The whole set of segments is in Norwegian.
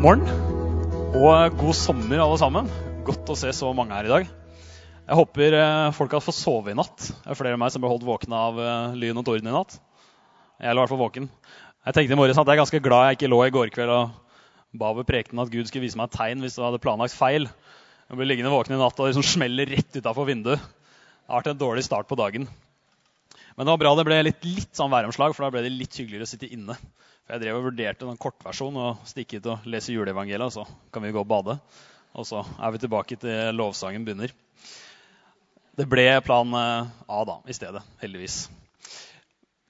morgen og god sommer, alle sammen. Godt å se så mange her i dag. Jeg håper eh, folk har fått sove i natt. Det er flere av meg som ble holdt våkne av eh, lyn og torden i natt. Jeg lå i hvert fall våken. Jeg tenkte i morges at jeg er ganske glad jeg ikke lå i går kveld og ba ved prekenen at Gud skulle vise meg et tegn hvis du hadde planlagt feil. Jeg ble liggende våken i natt og liksom smeller rett utafor vinduet. Det har vært en dårlig start på dagen. Men det var bra det ble litt, litt sånn væromslag, for da ble det litt hyggeligere å sitte inne. Jeg drev og vurderte en kortversjon og stikke ut og lese juleevangeliet, og så kan vi gå og bade. Og så er vi tilbake til lovsangen begynner. Det ble plan eh, A da, i stedet, heldigvis.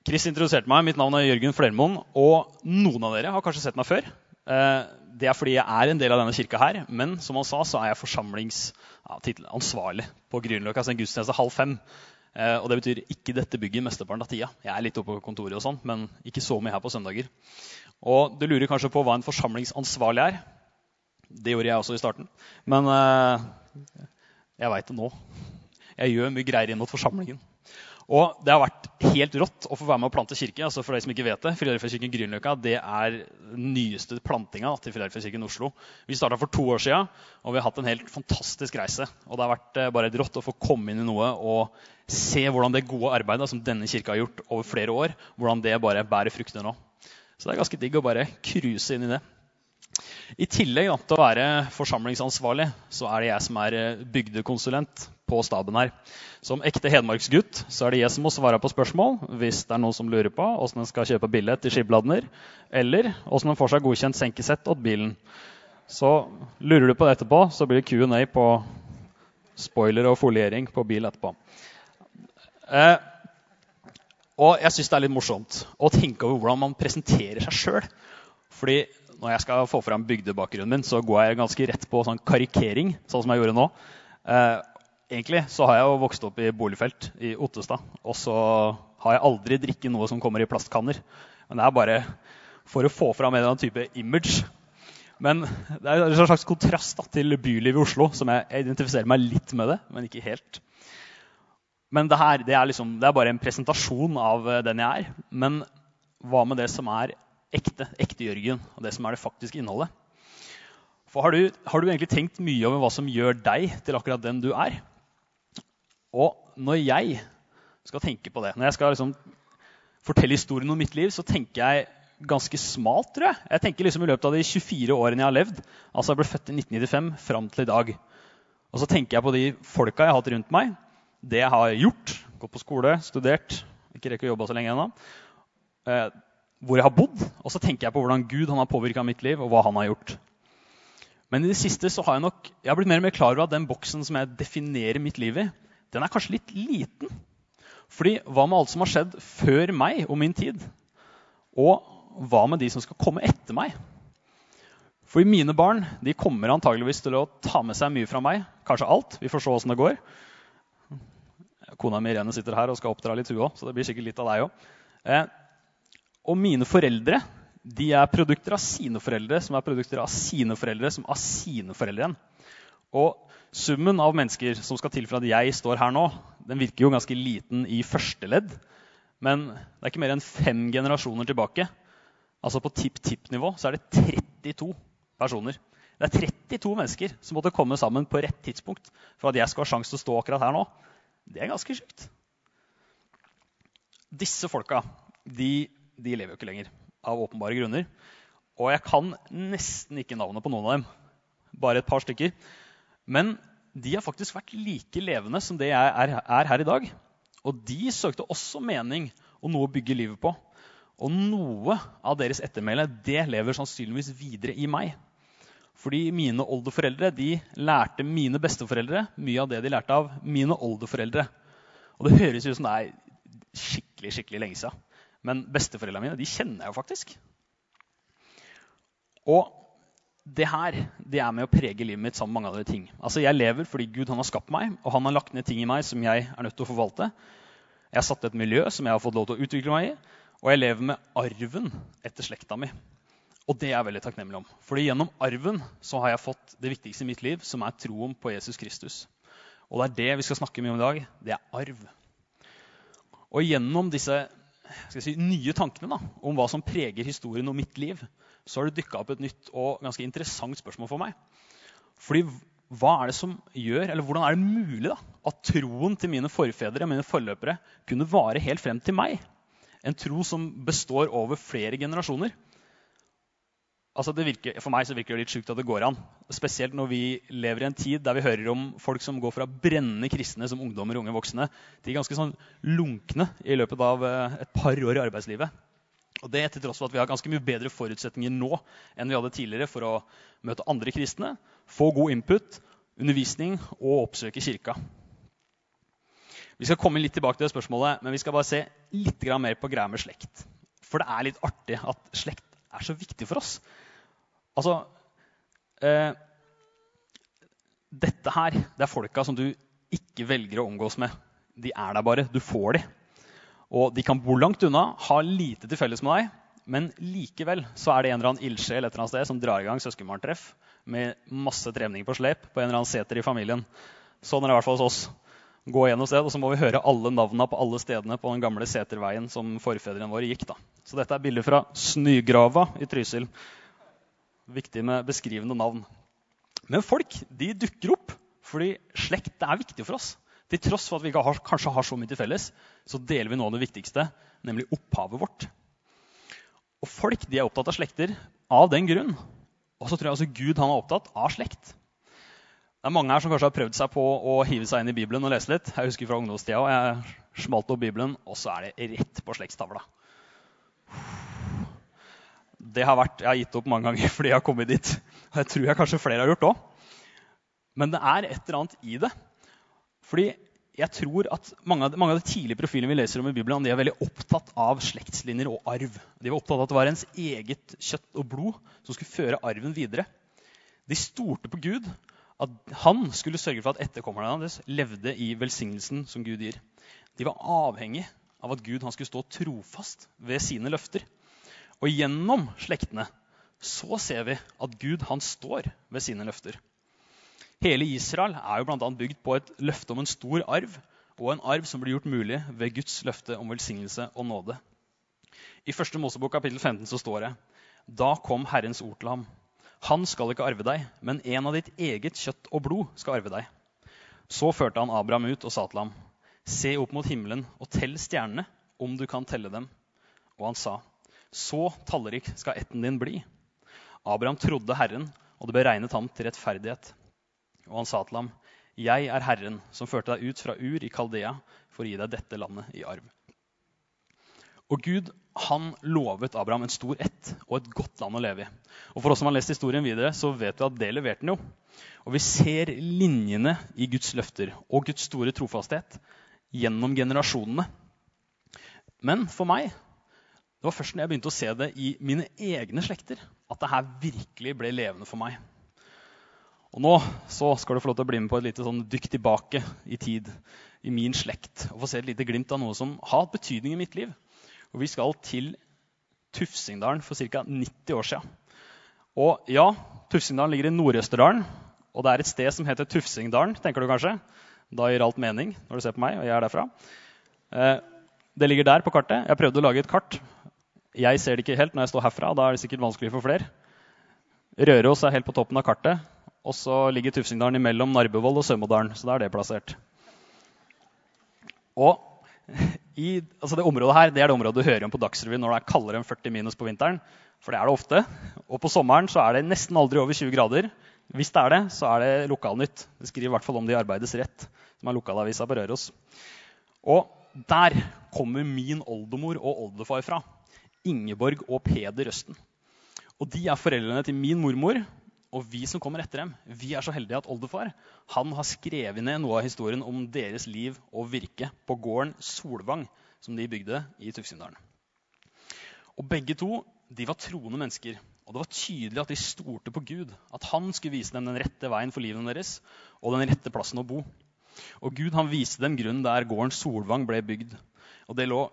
Chris introduserte meg. Mitt navn er Jørgen Flermoen. Og noen av dere har kanskje sett meg før. Eh, det er fordi jeg er en del av denne kirka her. Men som han sa, så er jeg forsamlingsansvarlig ja, på Grünerløkka sin gudstjeneste halv fem. Eh, og det betyr ikke dette bygget mesteparten av tida. Jeg er litt oppe på kontoret, og sånn, men ikke så mye her på søndager. Og du lurer kanskje på hva en forsamlingsansvarlig er. Det gjorde jeg også i starten. Men jeg veit det nå. Jeg gjør mye greier inn mot forsamlingen. Og det har vært helt rått å få være med å plante kirke. altså for de som ikke vet Det Filadelfia-kirken Grünerløkka er den nyeste plantinga til Filadelfia-kirken Oslo. Vi starta for to år sia, og vi har hatt en helt fantastisk reise. Og det har vært eh, bare et rått å få komme inn i noe og se hvordan det gode arbeidet som denne kirka har gjort over flere år, hvordan det bare bærer frukter nå. Så det er ganske digg å bare cruise inn i det. I tillegg da, til å være forsamlingsansvarlig, så er det jeg som er eh, bygdekonsulent på staben her. Som ekte hedmarksgutt så er det jeg som må svare på spørsmål hvis det er noen som lurer på åssen en skal kjøpe billett til Skibladner, eller åssen en får seg godkjent senkesett til bilen. Så lurer du på det etterpå, så blir det Q&A på spoiler og foliering på bil etterpå. Eh, og jeg syns det er litt morsomt å tenke over hvordan man presenterer seg sjøl. Fordi når jeg skal få fram bygdebakgrunnen min, så går jeg ganske rett på sånn karikering, sånn som jeg gjorde nå. Eh, egentlig så har jeg jo vokst opp i boligfelt i Ottestad. Og så har jeg aldri drikket noe som kommer i plastkanner. Men det er bare for å få fram en eller annen type image. Men det er en slags kontrast da, til bylivet i Oslo, som jeg, identifiserer meg litt med det, men ikke helt. Men det her det er, liksom, det er bare en presentasjon av den jeg er. Men hva med det som er ekte, ekte Jørgen, og det som er det faktiske innholdet? For har du, har du, egentlig tenkt mye over hva som gjør deg til akkurat den du er? Og når jeg skal tenke på det, når jeg skal liksom fortelle historien om mitt liv, så tenker jeg ganske smalt, tror jeg. Jeg tenker liksom i løpet av de 24 årene jeg har levd, altså jeg ble født i 1995 fram til i dag. Og så tenker jeg på de folka jeg har hatt rundt meg, det jeg har gjort, gått på skole, studert, ikke rekker å jobbe så lenge ennå, eh, hvor jeg har bodd, og så tenker jeg på hvordan Gud har påvirka mitt liv, og hva han har gjort. Men i det siste så har jeg nok jeg har blitt mer og mer klar over at den boksen som jeg definerer mitt liv i, den er kanskje litt liten. Fordi hva med alt som har skjedd før meg og min tid? Og hva med de som skal komme etter meg? For mine barn de kommer antageligvis til å ta med seg mye fra meg. Kanskje alt. Vi får se åssen det går. Kona mi Irene sitter her og skal oppdra litt, hun òg, så det blir sikkert litt av deg òg. Og mine foreldre de er produkter av sine foreldre, som er produkter av sine foreldre, som av sine foreldre igjen. Og Summen av mennesker som skal til for at jeg står her nå, den virker jo ganske liten i første ledd. Men det er ikke mer enn fem generasjoner tilbake. Altså På tipp-tipp-nivå så er det 32 personer. Det er 32 mennesker som måtte komme sammen på rett tidspunkt for at jeg skal ha sjanse til å stå akkurat her nå. Det er ganske sjukt. Disse folka de, de lever jo ikke lenger av åpenbare grunner. Og jeg kan nesten ikke navnet på noen av dem. Bare et par stykker. Men de har faktisk vært like levende som det jeg er, er her i dag. Og de søkte også mening og noe å bygge livet på. Og noe av deres ettermæle det lever sannsynligvis videre i meg. Fordi mine oldeforeldre de lærte mine besteforeldre mye av det de lærte av mine oldeforeldre. Og det høres ut som det er skikkelig skikkelig lenge siden. Men besteforeldrene mine de kjenner jeg jo faktisk. Og det her det er med å prege livet mitt sammen med mange andre ting. Altså Jeg lever fordi Gud han har skapt meg, og han har lagt ned ting i meg som jeg er nødt til å forvalte. Jeg har satt et miljø som jeg har fått lov til å utvikle meg i, og jeg lever med arven etter slekta mi. Og det er jeg veldig takknemlig om. Fordi gjennom arven så har jeg fått det viktigste i mitt liv, som er troen på Jesus Kristus. Og det er det vi skal snakke mye om i dag. Det er arv. Og gjennom disse si, nye tankene da, om hva som preger historien og mitt liv, så har det dukka opp et nytt og ganske interessant spørsmål for meg. Fordi hva er det som gjør, eller Hvordan er det mulig da, at troen til mine forfedre mine forløpere, kunne vare helt frem til meg? En tro som består over flere generasjoner. Altså virker, for meg så virker det litt sjukt at det går an. Spesielt når vi lever i en tid der vi hører om folk som går fra brennende kristne som ungdommer og unge voksne, til ganske sånn lunkne i løpet av eh, et par år i arbeidslivet. Og Det til tross for at vi har ganske mye bedre forutsetninger nå enn vi hadde tidligere for å møte andre kristne, få god input, undervisning og oppsøke kirka. Vi skal komme litt tilbake til det spørsmålet, men vi skal bare se litt mer på greia med slekt. For det er litt artig at slekt er så viktig for oss. Altså eh, Dette her, det er folka som du ikke velger å omgås med. De er der bare. Du får de. Og de kan bo langt unna, ha lite til felles med deg, men likevel så er det en eller annen ildsjel et eller annet sted som drar i gang søskenbarntreff med masse trening på slep på en eller annen seter i familien. Sånn er det i hvert fall hos oss. Gå gjennom sted, og så må vi høre alle navnene på alle stedene på den gamle seterveien som forfedrene våre gikk. da. Så dette er bilder fra Snygrava i Trysil. Viktig med beskrivende navn. Men folk de dukker opp fordi slekt er viktig for oss. Til tross for at vi ikke har, kanskje har så mye til felles, så deler vi noe av det viktigste, nemlig opphavet vårt. Og folk de er opptatt av slekter av den grunn. Og så tror jeg også Gud han er opptatt av slekt. Det er mange her som kanskje har prøvd seg på å hive seg inn i Bibelen og lese litt. Jeg husker fra ungdomstida, og jeg smalt opp Bibelen, og så er det rett på slektstavla. Det har vært, Jeg har gitt opp mange ganger fordi jeg har kommet dit. Og det tror jeg kanskje flere har gjort òg. Men det er et eller annet i det. Fordi jeg tror at mange av, mange av, de tidlige profilene vi leser om i Bibelen, de er veldig opptatt av slektslinjer og arv. De var opptatt av at det var ens eget kjøtt og blod som skulle føre arven videre. De stolte på Gud, at han skulle sørge for at etterkommerne hans levde i velsignelsen som Gud gir. De var avhengig av at Gud skulle stå trofast ved sine løfter. Og gjennom slektene så ser vi at Gud han står ved sine løfter. Hele Israel er jo blant annet bygd på et løfte om en stor arv, og en arv som blir gjort mulig ved Guds løfte om velsignelse og nåde. I 1. Mosebok kapittel 15 så står det Da kom Herrens ord til ham. Han skal ikke arve deg, men en av ditt eget kjøtt og blod skal arve deg. Så førte han Abraham ut og sa til ham, Se opp mot himmelen og tell stjernene, om du kan telle dem. Og han sa, Så tallrik skal etten din bli. Abraham trodde Herren, og det ble regnet ham til rettferdighet. Og han sa til ham, 'Jeg er Herren som førte deg ut fra Ur i Kaldea for å gi deg dette landet i arv.' Og Gud han lovet Abraham en stor ett og et godt land å leve i. Og For oss som har lest historien videre, så vet vi at det leverte han jo. Og vi ser linjene i Guds løfter og Guds store trofasthet gjennom generasjonene. Men for meg det var først når jeg begynte å se det i mine egne slekter, at det her virkelig ble levende for meg. Og nå skal du få lov til å bli med på et lite sånn dykk tilbake i tid i min slekt. Og få se et lite glimt av noe som har hatt betydning i mitt liv. Og vi skal til Tufsingdalen for ca. 90 år siden. Og ja, Tufsingdalen ligger i Nord-Østerdalen. Og det er et sted som heter Tufsingdalen, tenker du kanskje. Da gir alt mening når du ser på meg, og jeg er derfra. Eh, det ligger der på kartet. Jeg prøvde å lage et kart. Jeg ser det ikke helt når jeg står herfra. Da er det sikkert vanskelig for flere. Røros er helt på toppen av kartet. Og så ligger Tufsingdalen imellom Narbevoll og Sømådalen. Så da er det plassert. Og i, altså det området her det er det området du hører om på Dagsrevyen når det er kaldere enn 40 minus på vinteren. For det er det ofte. Og på sommeren så er det nesten aldri over 20 grader. Hvis det er det, så er det Lokalnytt. Det skriver i hvert fall om det i Arbeides Rett, som er lokalavisa på Røros. Og der kommer min oldemor og oldefar fra. Ingeborg og Peder Røsten. Og de er foreldrene til min mormor og vi som kommer etter dem, vi er så heldige at oldefar han har skrevet ned noe av historien om deres liv og virke på gården Solvang, som de bygde i Tufsindalen. Og Begge to de var troende mennesker. Og det var tydelig at de stolte på Gud. At han skulle vise dem den rette veien for livet deres og den rette plassen å bo. Og Gud han viste dem grunnen der gården Solvang ble bygd. Og det lå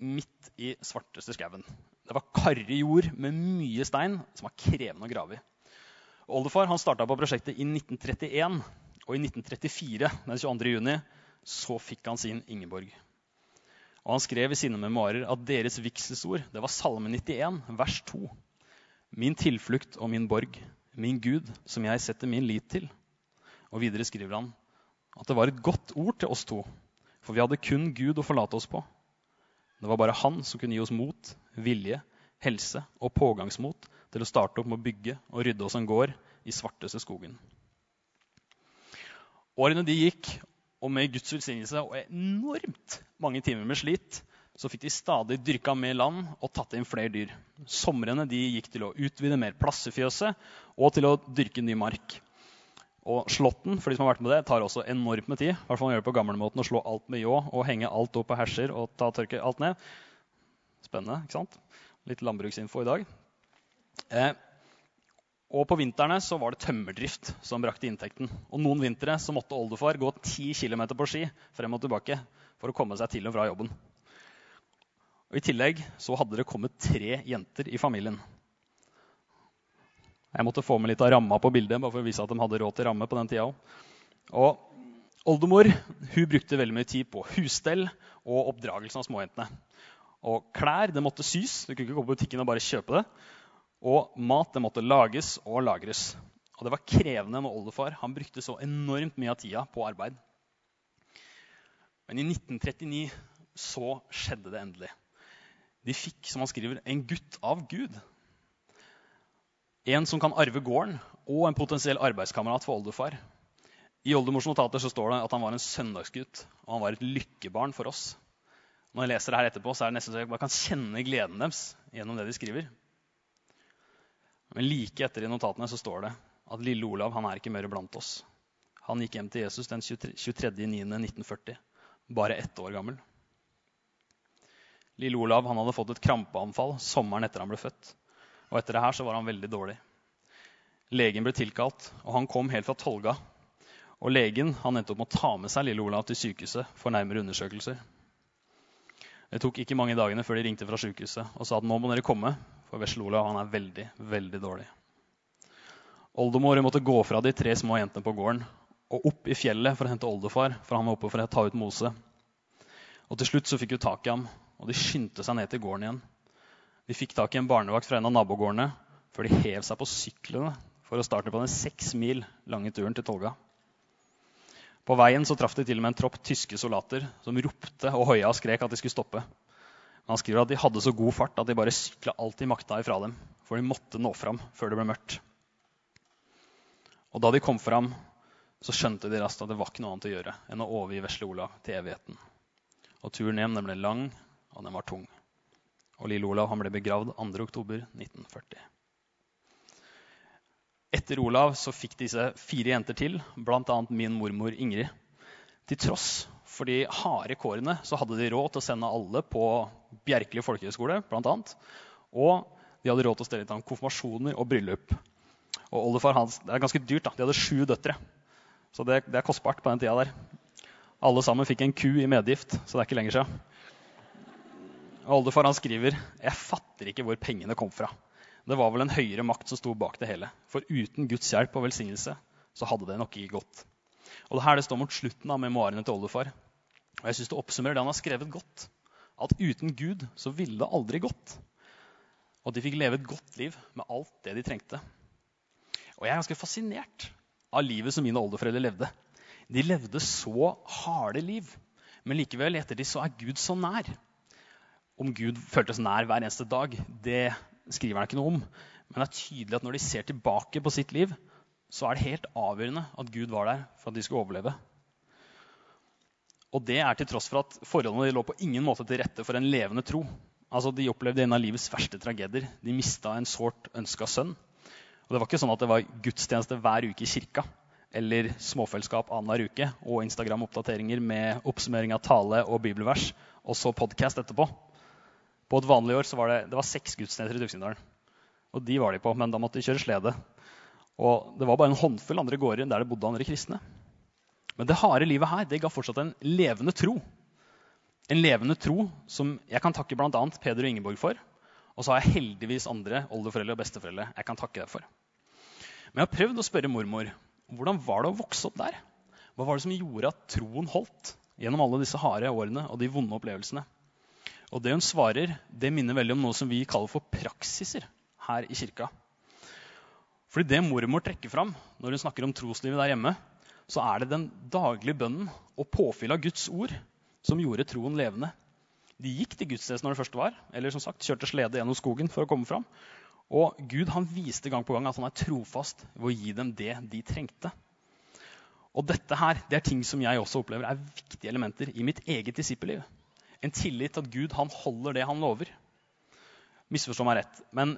midt i svarteste skauen. Det var karrig jord med mye stein som var krevende å grave i. Oldefar han starta på prosjektet i 1931. Og i 1934, den 22. juni, så fikk han sin Ingeborg. Og han skrev i sine memoarer at deres vigselsord var Salme 91, vers 2. Min tilflukt og min borg, min Gud, som jeg setter min lit til. Og videre skriver han at det var et godt ord til oss to, for vi hadde kun Gud å forlate oss på. Det var bare han som kunne gi oss mot, vilje, helse og pågangsmot til å starte opp med å bygge og rydde oss en gård i svarteste skogen. Årene de gikk, og med Guds velsignelse og enormt mange timer med slit, så fikk de stadig dyrka mer land og tatt inn flere dyr. Somrene de gikk til å utvide mer plass i fjøset og til å dyrke ny mark. Og slåtten for de som har vært med det, tar også enormt med tid. I hvert fall man gjør det på gamlemåten å slå alt med ljå og henge alt opp på herser og ta tørke alt ned. Spennende, ikke sant? Litt landbruksinfo i dag. Eh, og på vintrene så var det tømmerdrift som brakte inntekten. Og noen vintre så måtte oldefar gå 10 km på ski frem og tilbake for å komme seg til og fra jobben. Og I tillegg så hadde det kommet tre jenter i familien. Jeg måtte få med litt av ramma på bildet bare for å vise at de hadde råd til ramme på den tida Og oldemor hun brukte veldig mye tid på husstell og oppdragelsen av småjentene. Og klær det måtte sys. Du kunne ikke gå på butikken og bare kjøpe det. Og mat det måtte lages og lagres. Og det var krevende med oldefar. Han brukte så enormt mye av tida på arbeid. Men i 1939 så skjedde det endelig. De fikk, som han skriver, en gutt av Gud. En som kan arve gården, og en potensiell arbeidskamerat for oldefar. I oldemors notater så står det at han var en søndagsgutt, og han var et lykkebarn for oss. Når jeg leser det her etterpå, så er det nesten så jeg bare kan kjenne gleden deres gjennom det de skriver. Men like etter i notatene så står det at lille Olav han er ikke mer blant oss. Han gikk hjem til Jesus den 23.9.1940, bare ett år gammel. Lille Olav han hadde fått et krampeanfall sommeren etter han ble født. Og etter det her så var han veldig dårlig. Legen ble tilkalt, og han kom helt fra Tolga. Og legen han endte opp med å ta med seg lille Olav til sykehuset for nærmere undersøkelser. Det tok ikke mange dagene før de ringte fra sykehuset og sa at nå må dere komme, for vesle Olav han er veldig, veldig dårlig. Oldemor måtte gå fra de tre små jentene på gården og opp i fjellet for å hente oldefar, for han var oppe for å ta ut Mose. Og Til slutt så fikk hun tak i ham, og de skyndte seg ned til gården igjen. De fikk tak i en barnevakt fra en av nabogårdene før de hev seg på syklene for å starte på den seks mil lange turen til Tolga. På veien så traff de til og med en tropp tyske soldater som ropte og hoia og skrek at de skulle stoppe. Men Han skriver at de hadde så god fart at de bare sykla alt de makta ifra dem. For de måtte nå fram før det ble mørkt. Og da de kom fram, så skjønte de raskt at det var ikke noe annet å gjøre enn å overgi vesle Olav til evigheten. Og turen hjem den ble lang, og den var tung. Og lille Olav ble begravd 2.10.1940. Etter Olav så fikk disse fire jenter til, bl.a. min mormor Ingrid. Til tross for de harde kårene så hadde de råd til å sende alle på Bjerkeli folkehøgskole bl.a. Og de hadde råd til å stelle til konfirmasjoner og bryllup. Og oldefar hans, Det er ganske dyrt. da, De hadde sju døtre. Så det, det er kostbart på den tida der. Alle sammen fikk en ku i medgift, så det er ikke lenger siden. Oldefar han skriver jeg fatter ikke hvor pengene kom fra. Det var vel en høyere makt som sto bak det hele. For uten Guds hjelp og velsignelse så hadde det nok ikke gått. Og det her det står mot slutten av memoarene til oldefar. Og jeg synes det oppsummerer det han har skrevet godt. At uten Gud så ville det aldri gått. Og de fikk leve et godt liv med alt det de trengte. Og jeg er ganske fascinert av livet som mine oldeforeldre levde. De levde så harde liv. Men likevel, etter de så er Gud så nær. Om Gud føltes nær hver eneste dag, det skriver han ikke noe om. Men det er tydelig at når de ser tilbake på sitt liv, så er det helt avgjørende at Gud var der for at de skulle overleve. Og det er til tross for at forholdene lå på ingen måte til rette for en levende tro. Altså, De opplevde en av livets verste tragedier. De mista en sårt ønska sønn. Og Det var ikke sånn at det var gudstjeneste hver uke i kirka eller småfellesskap annenhver uke og Instagram-oppdateringer med oppsummering av tale og bibelvers, og så podkast etterpå. På et vanlig år var det, det var seks gudstjenester i Duksindalen. Og de var de på, men da måtte de kjøre slede. Og det var bare en håndfull andre gårder der det bodde andre kristne. Men det harde livet her det ga fortsatt en levende tro. En levende tro som jeg kan takke bl.a. Peder og Ingeborg for. Og så har jeg heldigvis andre oldeforeldre og besteforeldre jeg kan takke deg for. Men jeg har prøvd å spørre mormor hvordan var det å vokse opp der. Hva var det som gjorde at troen holdt gjennom alle disse harde årene og de vonde opplevelsene? Og det hun svarer, det minner veldig om noe som vi kaller for praksiser her i kirka. Fordi det mormor trekker fram når hun snakker om troslivet der hjemme, så er det den daglige bønnen og påfyll av Guds ord som gjorde troen levende. De gikk til gudstjenesten når det først var, eller som sagt, kjørte slede gjennom skogen for å komme fram. Og Gud han viste gang på gang at han er trofast ved å gi dem det de trengte. Og dette her, det er ting som jeg også opplever er viktige elementer i mitt eget disippelliv. En tillit til at Gud han holder det han lover. Misforstå meg rett. Men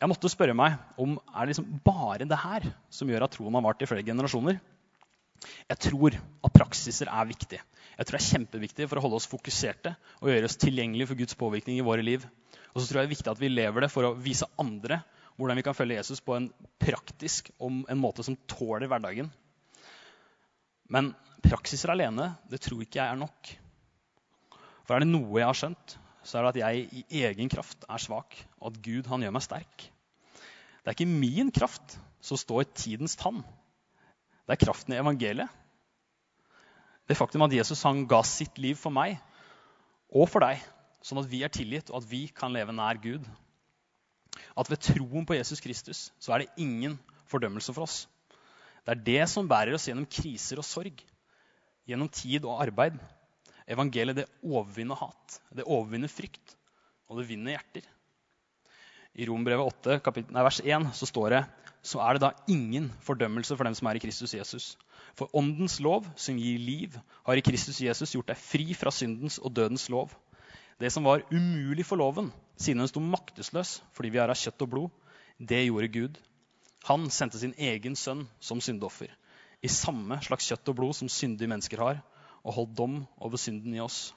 jeg måtte spørre meg om er det liksom bare det her som gjør at troen har vart i flere generasjoner. Jeg tror at praksiser er viktig. Jeg tror det er kjempeviktig for å holde oss fokuserte og gjøre oss tilgjengelige for Guds påvirkning i våre liv. Og så tror jeg det er viktig at vi lever det for å vise andre hvordan vi kan følge Jesus på en praktisk om en måte som tåler hverdagen. Men praksiser alene det tror ikke jeg er nok. For er det noe jeg har skjønt, så er det at jeg i egen kraft er svak, og at Gud han gjør meg sterk. Det er ikke min kraft som står i tidens tann. Det er kraften i evangeliet. Det faktum at Jesus han ga sitt liv for meg og for deg, sånn at vi er tilgitt og at vi kan leve nær Gud. At ved troen på Jesus Kristus så er det ingen fordømmelse for oss. Det er det som bærer oss gjennom kriser og sorg, gjennom tid og arbeid. Evangeliet det overvinner hat, det overvinner frykt, og det vinner hjerter. I Rombrevet 8, kapittel, nei, vers 1 så står det så er det da ingen fordømmelse for dem som er i Kristus Jesus. For åndens lov, som gir liv, har i Kristus Jesus gjort deg fri fra syndens og dødens lov. Det som var umulig for loven, siden den sto maktesløs fordi vi er av kjøtt og blod, det gjorde Gud. Han sendte sin egen sønn som syndoffer, i samme slags kjøtt og blod som syndige mennesker har, og holdt dom over synden i oss.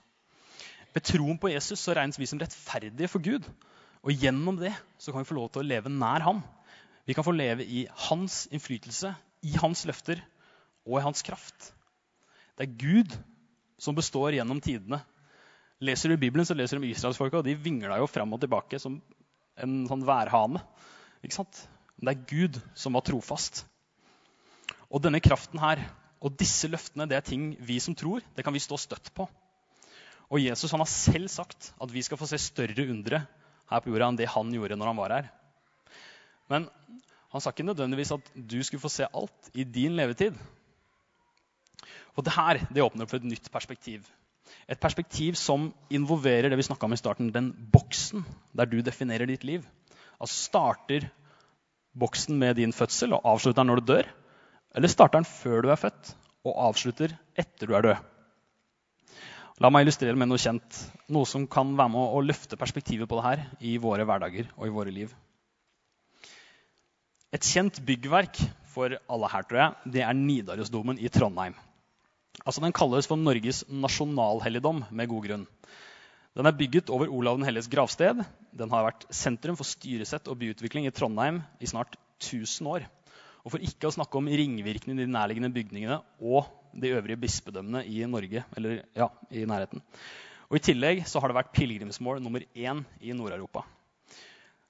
Ved troen på Jesus så regnes vi som rettferdige for Gud. Og gjennom det så kan vi få lov til å leve nær ham. Vi kan få leve i hans innflytelse, i hans løfter og i hans kraft. Det er Gud som består gjennom tidene. Leser du Bibelen, så leser du om israelsfolka, og de vingla jo fram og tilbake som en sånn værhane. Ikke sant? Men det er Gud som var trofast. Og denne kraften her og disse løftene det er ting vi som tror, det kan vi stå støtt på. Og Jesus han har selv sagt at vi skal få se større undre her på jorda enn det han gjorde når han var her. Men han sa ikke nødvendigvis at du skulle få se alt i din levetid. Og det her det åpner opp for et nytt perspektiv. Et perspektiv som involverer det vi om i starten, den boksen der du definerer ditt liv. Altså starter boksen med din fødsel og avslutter når du dør? Eller starter den før du er født og avslutter etter du er død? La meg illustrere med noe kjent. Noe som kan være med å løfte perspektivet på det her i våre hverdager og i våre liv. Et kjent byggverk for alle her, tror jeg, det er Nidarosdomen i Trondheim. Altså, Den kalles for Norges nasjonalhelligdom med god grunn. Den er bygget over Olav den helliges gravsted. Den har vært sentrum for styresett og byutvikling i Trondheim i snart 1000 år. Og for ikke å snakke om ringvirkningene i de nærliggende bygningene og de øvrige bispedømmene i Norge, eller ja, i nærheten. Og I tillegg så har det vært pilegrimsmål nummer én i Nord-Europa.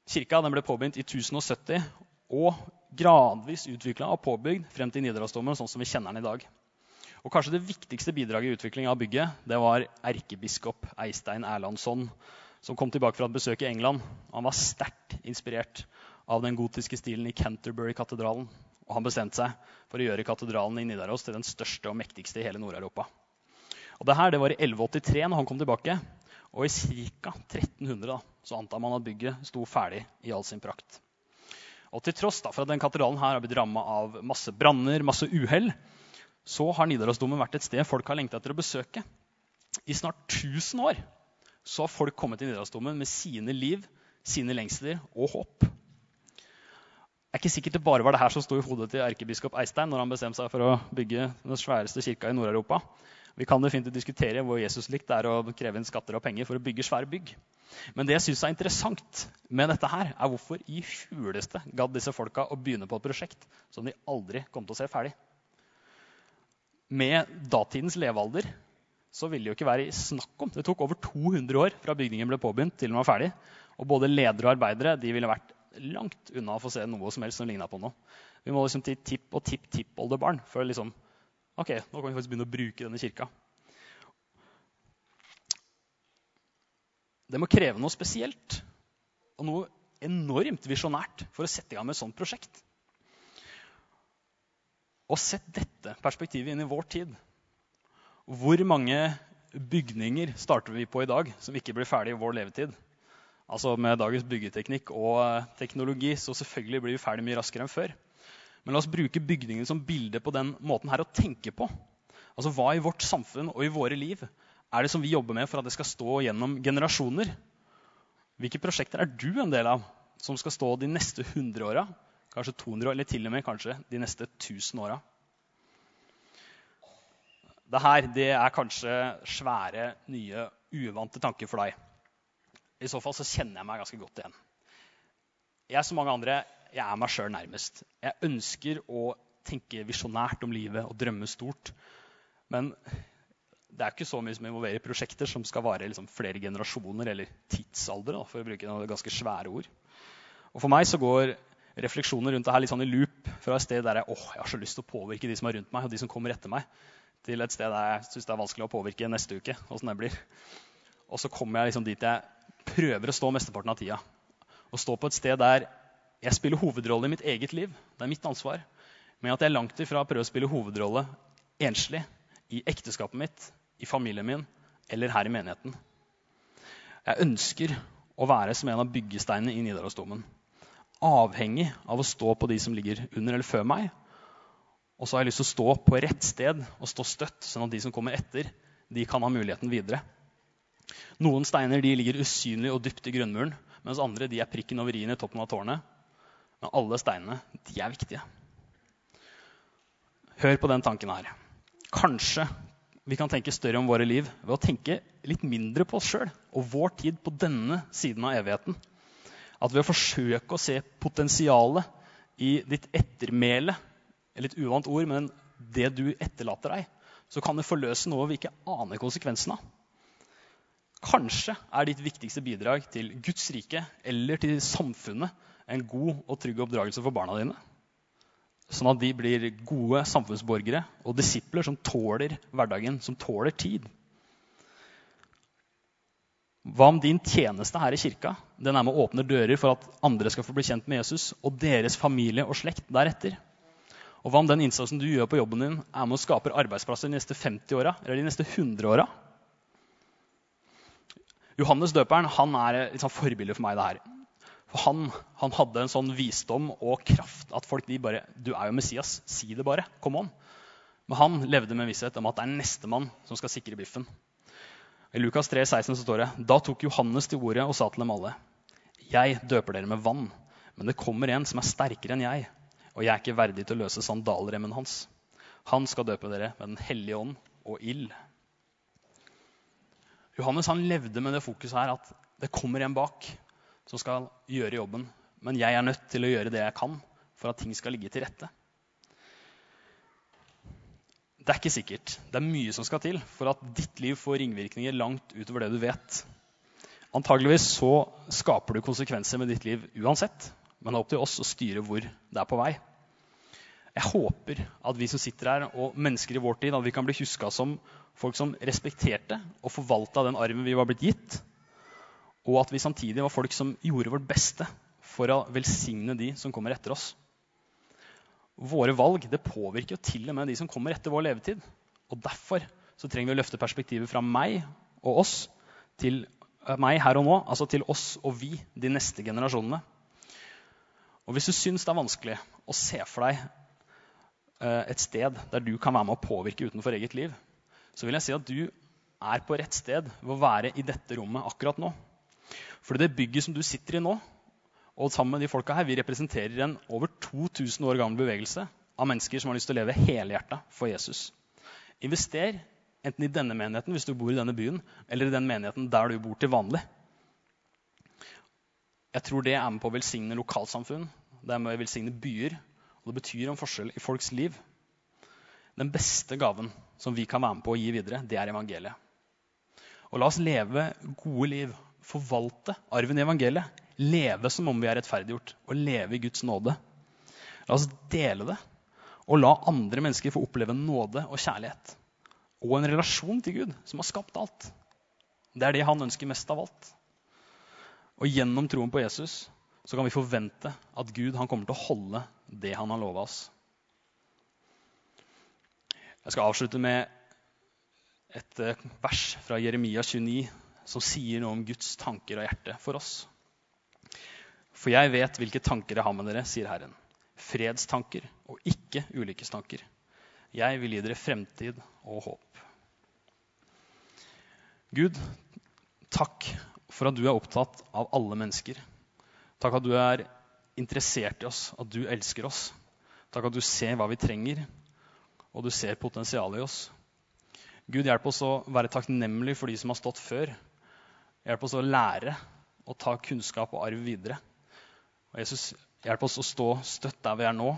Kirka ble påbegynt i 1070 og gradvis utvikla og påbygd frem til Nidarosdomen sånn som vi kjenner den i dag. Og kanskje Det viktigste bidraget i utviklinga av bygget det var erkebiskop Eistein Erlandsson, som kom tilbake fra et besøk i England. Han var sterkt inspirert av den gotiske stilen i Canterbury-katedralen og han bestemte seg for å gjøre katedralen i Nidaros til den største og mektigste i hele Nord-Europa. Og det her det var i 1183 når han kom tilbake. Og i ca. 1300 da, så antar man at bygget sto ferdig i all sin prakt. Og til tross da, for at den katedralen her har blitt ramma av masse branner, masse uhell, så har Nidarosdomen vært et sted folk har lengta etter å besøke. I snart 1000 år så har folk kommet til Nidarosdomen med sine liv, sine lengsler og håp er ikke sikkert det bare var det her som sto i hodet til erkebiskop Eistein når han bestemte seg for å bygge den sværeste kirka i Nord-Europa. Vi kan definitivt diskutere hvor Jesus-likt er å kreve inn skatter og penger for å bygge svære bygg. Men det jeg syns er interessant med dette her, er hvorfor i huleste gadd disse folka å begynne på et prosjekt som de aldri kom til å se ferdig. Med datidens levealder så ville det jo ikke være snakk om. Det tok over 200 år fra bygningen ble påbegynt til den var ferdig. Og både ledere og arbeidere de ville vært langt unna å få se noe som helst som ligna på noe. Vi må liksom til tipp- og tipp-tippoldebarn før liksom, ok, nå kan vi faktisk begynne å bruke denne kirka. det må kreve noe spesielt og noe enormt visjonært for å sette i gang med et sånt prosjekt. Og sett dette perspektivet inn i vår tid. Hvor mange bygninger starter vi på i dag som ikke blir ferdig i vår levetid? Altså Med dagens byggeteknikk og teknologi så selvfølgelig blir vi ferdig mye raskere enn før. Men la oss bruke bygningene som bilde på den måten her å tenke på. Altså Hva i vårt samfunn og i våre liv er det som vi jobber med for at det skal stå gjennom generasjoner? Hvilke prosjekter er du en del av som skal stå de neste 100 åra? Kanskje 200 år, eller til og med kanskje de neste 1000 åra. Det er kanskje svære, nye, uvante tanker for deg. I så fall så kjenner jeg meg ganske godt igjen. Jeg som mange andre, jeg er meg sjøl nærmest. Jeg ønsker å tenke visjonært om livet og drømme stort. Men det er ikke så mye som involverer prosjekter som skal vare liksom flere generasjoner eller tidsalder, for å bruke noen ganske svære ord. Og For meg så går refleksjoner rundt det her litt sånn i loop fra et sted der jeg, åh, jeg har så lyst til å påvirke de som er rundt meg, og de som kommer etter meg, til et sted der jeg syns det er vanskelig å påvirke neste uke. Hvordan det blir. Og så kommer jeg liksom dit jeg prøver å stå mesteparten av tida. Å stå på et sted der jeg spiller hovedrolle i mitt eget liv. Det er mitt ansvar. Men at jeg langt ifra prøver å spille hovedrolle enslig i ekteskapet mitt, i familien min eller her i menigheten. Jeg ønsker å være som en av byggesteinene i Nidarosdomen avhengig av å stå på de som ligger under eller før meg. Og så har jeg lyst til å stå på rett sted og stå støtt, sånn at de som kommer etter, de kan ha muligheten videre. Noen steiner ligger usynlig og dypt i grunnmuren, mens andre er prikken over i-en i toppen av tårnet. Men alle steinene de er viktige. Hør på den tanken her. Kanskje vi kan tenke større om våre liv ved å tenke litt mindre på oss sjøl og vår tid på denne siden av evigheten. At ved å forsøke å se potensialet i ditt ettermæle litt uvant ord, men det du etterlater deg, så kan det forløse noe vi ikke aner konsekvensen av. Kanskje er ditt viktigste bidrag til Guds rike eller til samfunnet en god og trygg oppdragelse for barna dine. Sånn at de blir gode samfunnsborgere og disipler som tåler hverdagen, som tåler tid. Hva om din tjeneste her i kirka den er med å åpne dører for at andre skal få bli kjent med Jesus, og deres familie og slekt deretter? Og hva om den innsatsen du gjør på jobben din, er med å skape arbeidsplasser de neste 50 åra eller de neste 100 åra? Johannes døperen han er et sånn forbilde for meg. det her. For han, han, hadde en sånn visdom og kraft at folk de bare Du er jo Messias. Si det bare. Kom on. Men han levde med visshet om at det er nestemann som skal sikre biffen. I Lukas 3, 16 så står det Da tok Johannes til ordet og sa til dem alle.: Jeg døper dere med vann, men det kommer en som er sterkere enn jeg, og jeg er ikke verdig til å løse sandalremmen hans. Han skal døpe dere med Den hellige ånd og ild. Johannes han levde med det fokuset her at det kommer en bak som skal gjøre jobben. Men jeg er nødt til å gjøre det jeg kan for at ting skal ligge til rette. Det er ikke sikkert. Det er mye som skal til for at ditt liv får ringvirkninger langt utover det du vet. Antageligvis så skaper du konsekvenser med ditt liv uansett, men det er opp til oss å styre hvor det er på vei. Jeg håper at vi som sitter her, og mennesker i vår tid, at vi kan bli huska som folk som respekterte og forvalta den arven vi var blitt gitt, og at vi samtidig var folk som gjorde vårt beste for å velsigne de som kommer etter oss våre valg det påvirker jo til og med de som kommer etter vår levetid. Og Derfor så trenger vi å løfte perspektivet fra meg og oss til eh, meg her og nå, altså til oss og vi, de neste generasjonene. Og Hvis du syns det er vanskelig å se for deg et sted der du kan være med å påvirke utenfor eget liv, så vil jeg si at du er på rett sted ved å være i dette rommet akkurat nå. For det bygget som du sitter i nå, og sammen med de folka her, Vi representerer en over 2000 år gammel bevegelse av mennesker som har lyst til å leve helhjerta for Jesus. Invester enten i denne menigheten hvis du bor i denne byen, eller i den menigheten der du bor til vanlig. Jeg tror det er med på å velsigne lokalsamfunn, det er med å velsigne byer. Og det betyr en forskjell i folks liv. Den beste gaven som vi kan være med på å gi videre, det er evangeliet. Og la oss leve gode liv, forvalte arven i evangeliet leve som om vi er rettferdiggjort, og leve i Guds nåde. La oss dele det, og la andre mennesker få oppleve nåde og kjærlighet. Og en relasjon til Gud, som har skapt alt. Det er det han ønsker mest av alt. Og gjennom troen på Jesus så kan vi forvente at Gud han kommer til å holde det han har lova oss. Jeg skal avslutte med et eh, vers fra Jeremia 29 som sier noe om Guds tanker og hjerte for oss. For jeg vet hvilke tanker jeg har med dere, sier Herren. Fredstanker og ikke ulykkestanker. Jeg vil gi dere fremtid og håp. Gud, takk for at du er opptatt av alle mennesker. Takk at du er interessert i oss, at du elsker oss. Takk at du ser hva vi trenger, og du ser potensialet i oss. Gud, hjelp oss å være takknemlig for de som har stått før. Hjelp oss å lære og ta kunnskap og arv videre. Og Jesus, hjelp oss å stå støtt der vi er nå,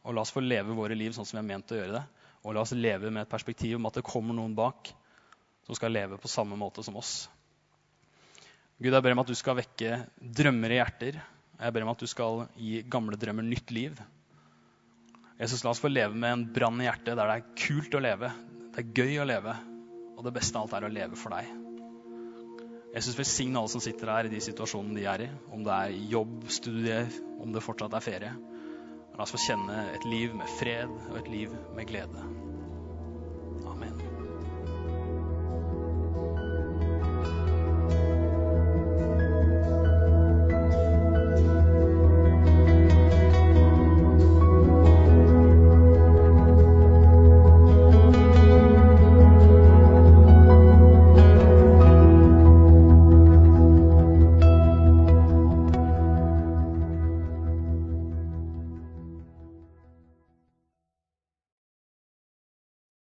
og la oss få leve våre liv sånn som vi er ment å gjøre det. Og la oss leve med et perspektiv om at det kommer noen bak som skal leve på samme måte som oss. Gud, jeg ber om at du skal vekke drømmer i hjerter. Jeg ber om at du skal gi gamle drømmer nytt liv. Jesus, la oss få leve med en brann i hjertet der det er kult å leve, det er gøy å leve, og det beste av alt er å leve for deg. Jesus velsign alle som sitter her i de situasjonene de er i. Om det er jobb, studier, om det fortsatt er ferie. La oss få kjenne et liv med fred og et liv med glede.